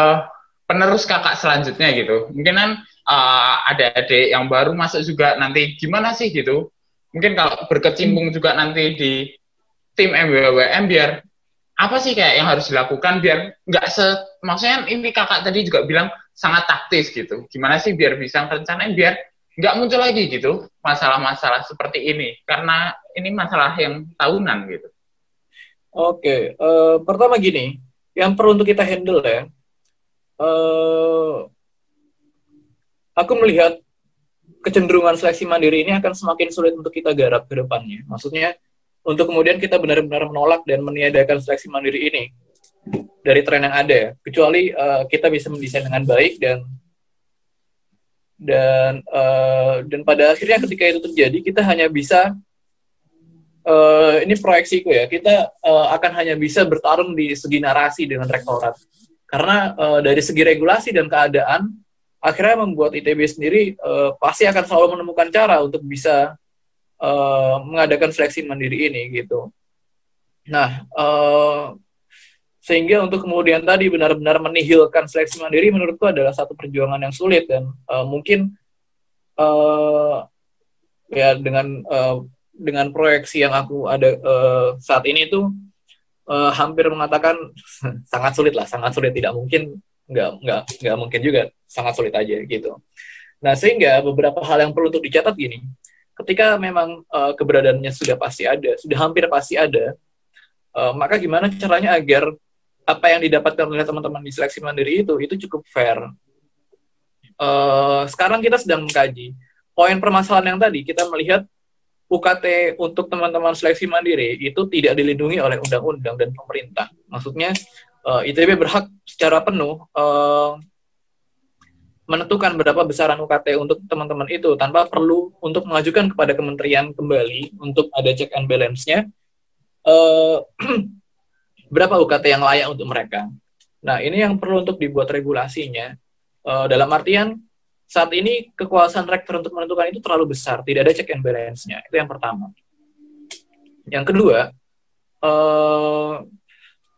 penerus kakak selanjutnya gitu? Mungkin kan uh, ada adik yang baru masuk juga nanti gimana sih gitu? Mungkin kalau berkecimpung juga nanti di tim MWWM biar apa sih kayak yang harus dilakukan biar nggak se maksudnya ini kakak tadi juga bilang sangat taktis gitu. Gimana sih biar bisa rencanain biar nggak muncul lagi gitu masalah-masalah seperti ini karena ini masalah yang tahunan gitu. Oke, uh, pertama gini, yang perlu untuk kita handle ya. Uh, aku melihat kecenderungan seleksi mandiri ini akan semakin sulit untuk kita garap ke depannya. Maksudnya untuk kemudian kita benar-benar menolak dan meniadakan seleksi mandiri ini dari tren yang ada. Kecuali uh, kita bisa mendesain dengan baik dan dan uh, dan pada akhirnya ketika itu terjadi kita hanya bisa uh, ini proyeksiku ya, kita uh, akan hanya bisa bertarung di segi narasi dengan rektorat. Karena uh, dari segi regulasi dan keadaan, akhirnya membuat ITB sendiri uh, pasti akan selalu menemukan cara untuk bisa uh, mengadakan seleksi mandiri ini gitu. Nah, uh, sehingga untuk kemudian tadi benar-benar menihilkan seleksi mandiri menurutku adalah satu perjuangan yang sulit dan uh, mungkin uh, ya dengan uh, dengan proyeksi yang aku ada uh, saat ini itu uh, hampir mengatakan sangat sulit lah sangat sulit tidak mungkin nggak nggak nggak mungkin juga sangat sulit aja gitu nah sehingga beberapa hal yang perlu untuk dicatat gini ketika memang uh, keberadaannya sudah pasti ada sudah hampir pasti ada uh, maka gimana caranya agar apa yang didapatkan oleh teman-teman di seleksi mandiri itu itu cukup fair. Uh, sekarang kita sedang mengkaji poin permasalahan yang tadi kita melihat UKT untuk teman-teman seleksi mandiri itu tidak dilindungi oleh undang-undang dan pemerintah. Maksudnya uh, ITB berhak secara penuh uh, menentukan berapa besaran UKT untuk teman-teman itu tanpa perlu untuk mengajukan kepada kementerian kembali untuk ada check and balance-nya. Uh, berapa UKT yang layak untuk mereka. Nah, ini yang perlu untuk dibuat regulasinya. Uh, dalam artian, saat ini kekuasaan rektor untuk menentukan itu terlalu besar, tidak ada check and balance-nya. Itu yang pertama. Yang kedua, uh,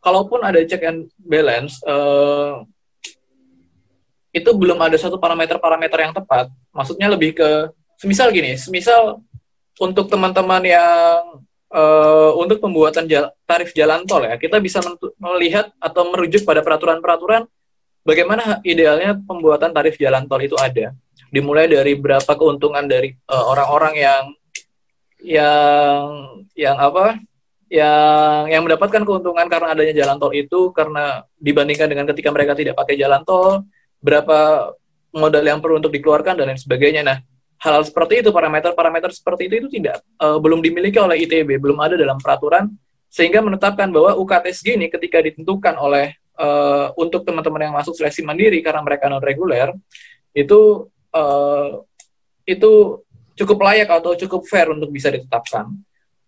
kalaupun ada check and balance, uh, itu belum ada satu parameter-parameter yang tepat. Maksudnya lebih ke, semisal gini, semisal untuk teman-teman yang uh, untuk pembuatan jala, tarif jalan tol ya, kita bisa melihat atau merujuk pada peraturan-peraturan bagaimana idealnya pembuatan tarif jalan tol itu ada. Dimulai dari berapa keuntungan dari eh, orang-orang uh, yang yang yang apa? yang yang mendapatkan keuntungan karena adanya jalan tol itu karena dibandingkan dengan ketika mereka tidak pakai jalan tol, berapa modal yang perlu untuk dikeluarkan dan lain sebagainya. Nah, hal-hal seperti itu parameter-parameter seperti itu itu tidak uh, belum dimiliki oleh ITB belum ada dalam peraturan sehingga menetapkan bahwa UKT segini ketika ditentukan oleh uh, untuk teman-teman yang masuk seleksi mandiri karena mereka non reguler itu uh, itu cukup layak atau cukup fair untuk bisa ditetapkan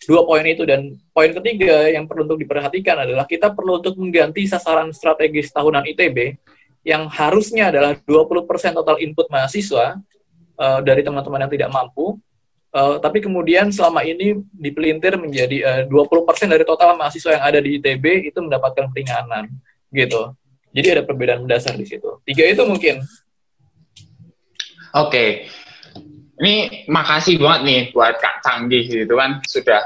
dua poin itu dan poin ketiga yang perlu untuk diperhatikan adalah kita perlu untuk mengganti sasaran strategis tahunan ITB yang harusnya adalah 20% total input mahasiswa uh, dari teman-teman yang tidak mampu. Uh, tapi kemudian selama ini dipelintir menjadi uh, eh, 20% dari total mahasiswa yang ada di ITB itu mendapatkan peringanan gitu. Jadi ada perbedaan mendasar di situ. Tiga itu mungkin. Oke. Okay. Ini makasih banget nih buat Kak Canggih gitu kan sudah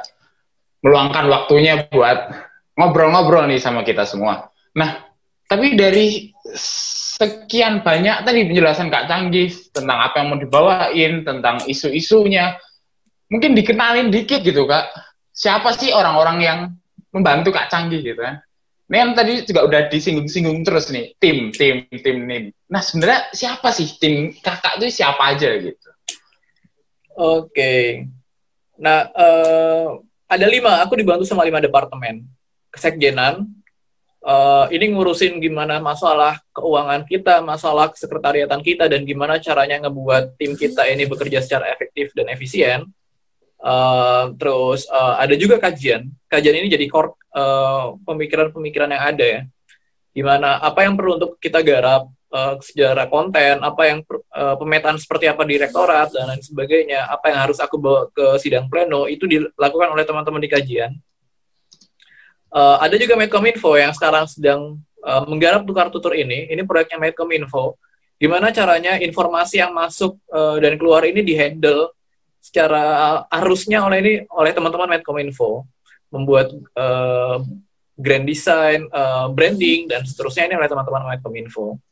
meluangkan waktunya buat ngobrol-ngobrol nih sama kita semua. Nah, tapi dari sekian banyak tadi penjelasan Kak Canggih tentang apa yang mau dibawain, tentang isu-isunya. Mungkin dikenalin dikit gitu Kak. Siapa sih orang-orang yang membantu Kak Canggih gitu kan? Yang tadi juga udah disinggung-singgung terus nih, tim, tim, tim nih. Nah sebenarnya siapa sih tim kakak itu siapa aja gitu? Oke. Nah, uh, ada lima, aku dibantu sama lima departemen. Kesekjenan, uh, ini ngurusin gimana masalah keuangan kita, masalah sekretariatan kita, dan gimana caranya ngebuat tim kita ini bekerja secara efektif dan efisien. Uh, terus uh, ada juga kajian. Kajian ini jadi core pemikiran-pemikiran uh, yang ada ya. Gimana apa yang perlu untuk kita garap sejarah konten, apa yang pemetaan seperti apa di rektorat dan lain sebagainya, apa yang harus aku bawa ke sidang pleno itu dilakukan oleh teman-teman di kajian Uh, ada juga Medcominfo yang sekarang sedang uh, menggarap tukar tutur ini. Ini proyeknya Medcominfo. Gimana caranya informasi yang masuk uh, dan keluar ini dihandle secara arusnya oleh ini oleh teman-teman Medcominfo, membuat uh, grand design, uh, branding dan seterusnya ini oleh teman-teman Medcominfo.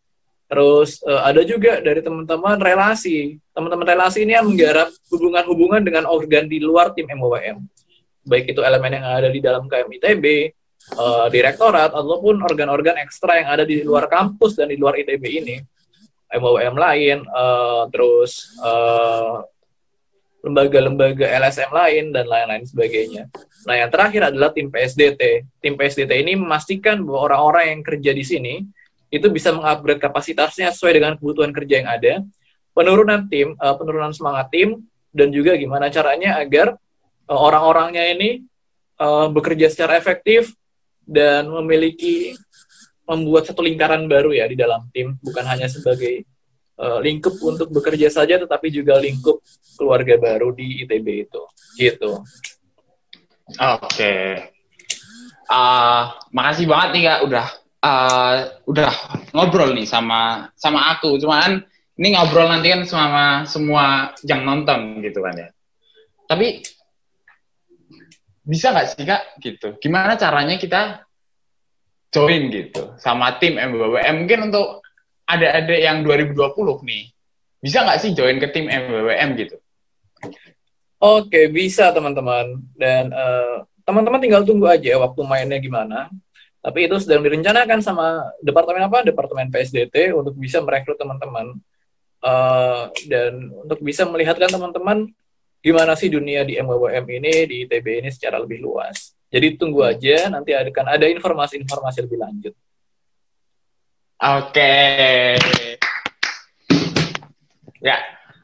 Terus uh, ada juga dari teman-teman relasi. Teman-teman relasi ini yang menggarap hubungan-hubungan dengan organ di luar tim MOWM baik itu elemen yang ada di dalam KMITB, uh, eh, direktorat, ataupun organ-organ ekstra yang ada di luar kampus dan di luar ITB ini, MOM lain, uh, terus lembaga lembaga-lembaga LSM lain, dan lain-lain sebagainya. Nah, yang terakhir adalah tim PSDT. Tim PSDT ini memastikan bahwa orang-orang yang kerja di sini itu bisa mengupgrade kapasitasnya sesuai dengan kebutuhan kerja yang ada, penurunan tim, uh, penurunan semangat tim, dan juga gimana caranya agar uh, orang-orangnya ini uh, bekerja secara efektif dan memiliki membuat satu lingkaran baru ya di dalam tim bukan hanya sebagai uh, lingkup untuk bekerja saja tetapi juga lingkup keluarga baru di ITB itu gitu. Oke. Okay. uh, makasih banget nih kak udah uh, udah ngobrol nih sama sama aku. Cuman ini ngobrol nanti kan sama semua yang nonton gitu kan ya. Tapi bisa nggak sih kak gitu? Gimana caranya kita join gitu sama tim MBWM mungkin untuk ada-ada yang 2020 nih bisa nggak sih join ke tim MBWM gitu? Oke bisa teman-teman dan uh, teman-teman tinggal tunggu aja waktu mainnya gimana. Tapi itu sedang direncanakan sama departemen apa? Departemen PSDT untuk bisa merekrut teman-teman uh, dan untuk bisa melihatkan teman-teman gimana sih dunia di MWM ini di ITB ini secara lebih luas. Jadi tunggu aja, nanti akan ada informasi-informasi lebih lanjut. Oke. Okay. Ya,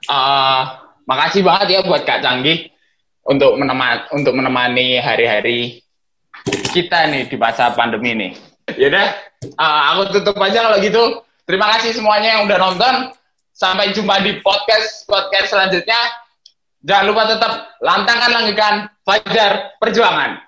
uh, makasih banget ya buat Kak Canggih untuk menemani untuk menemani hari-hari kita nih di masa pandemi nih. Yaudah, uh, aku tutup aja kalau gitu. Terima kasih semuanya yang udah nonton. Sampai jumpa di podcast podcast selanjutnya. Jangan lupa tetap lantangkan langitkan Fajar Perjuangan.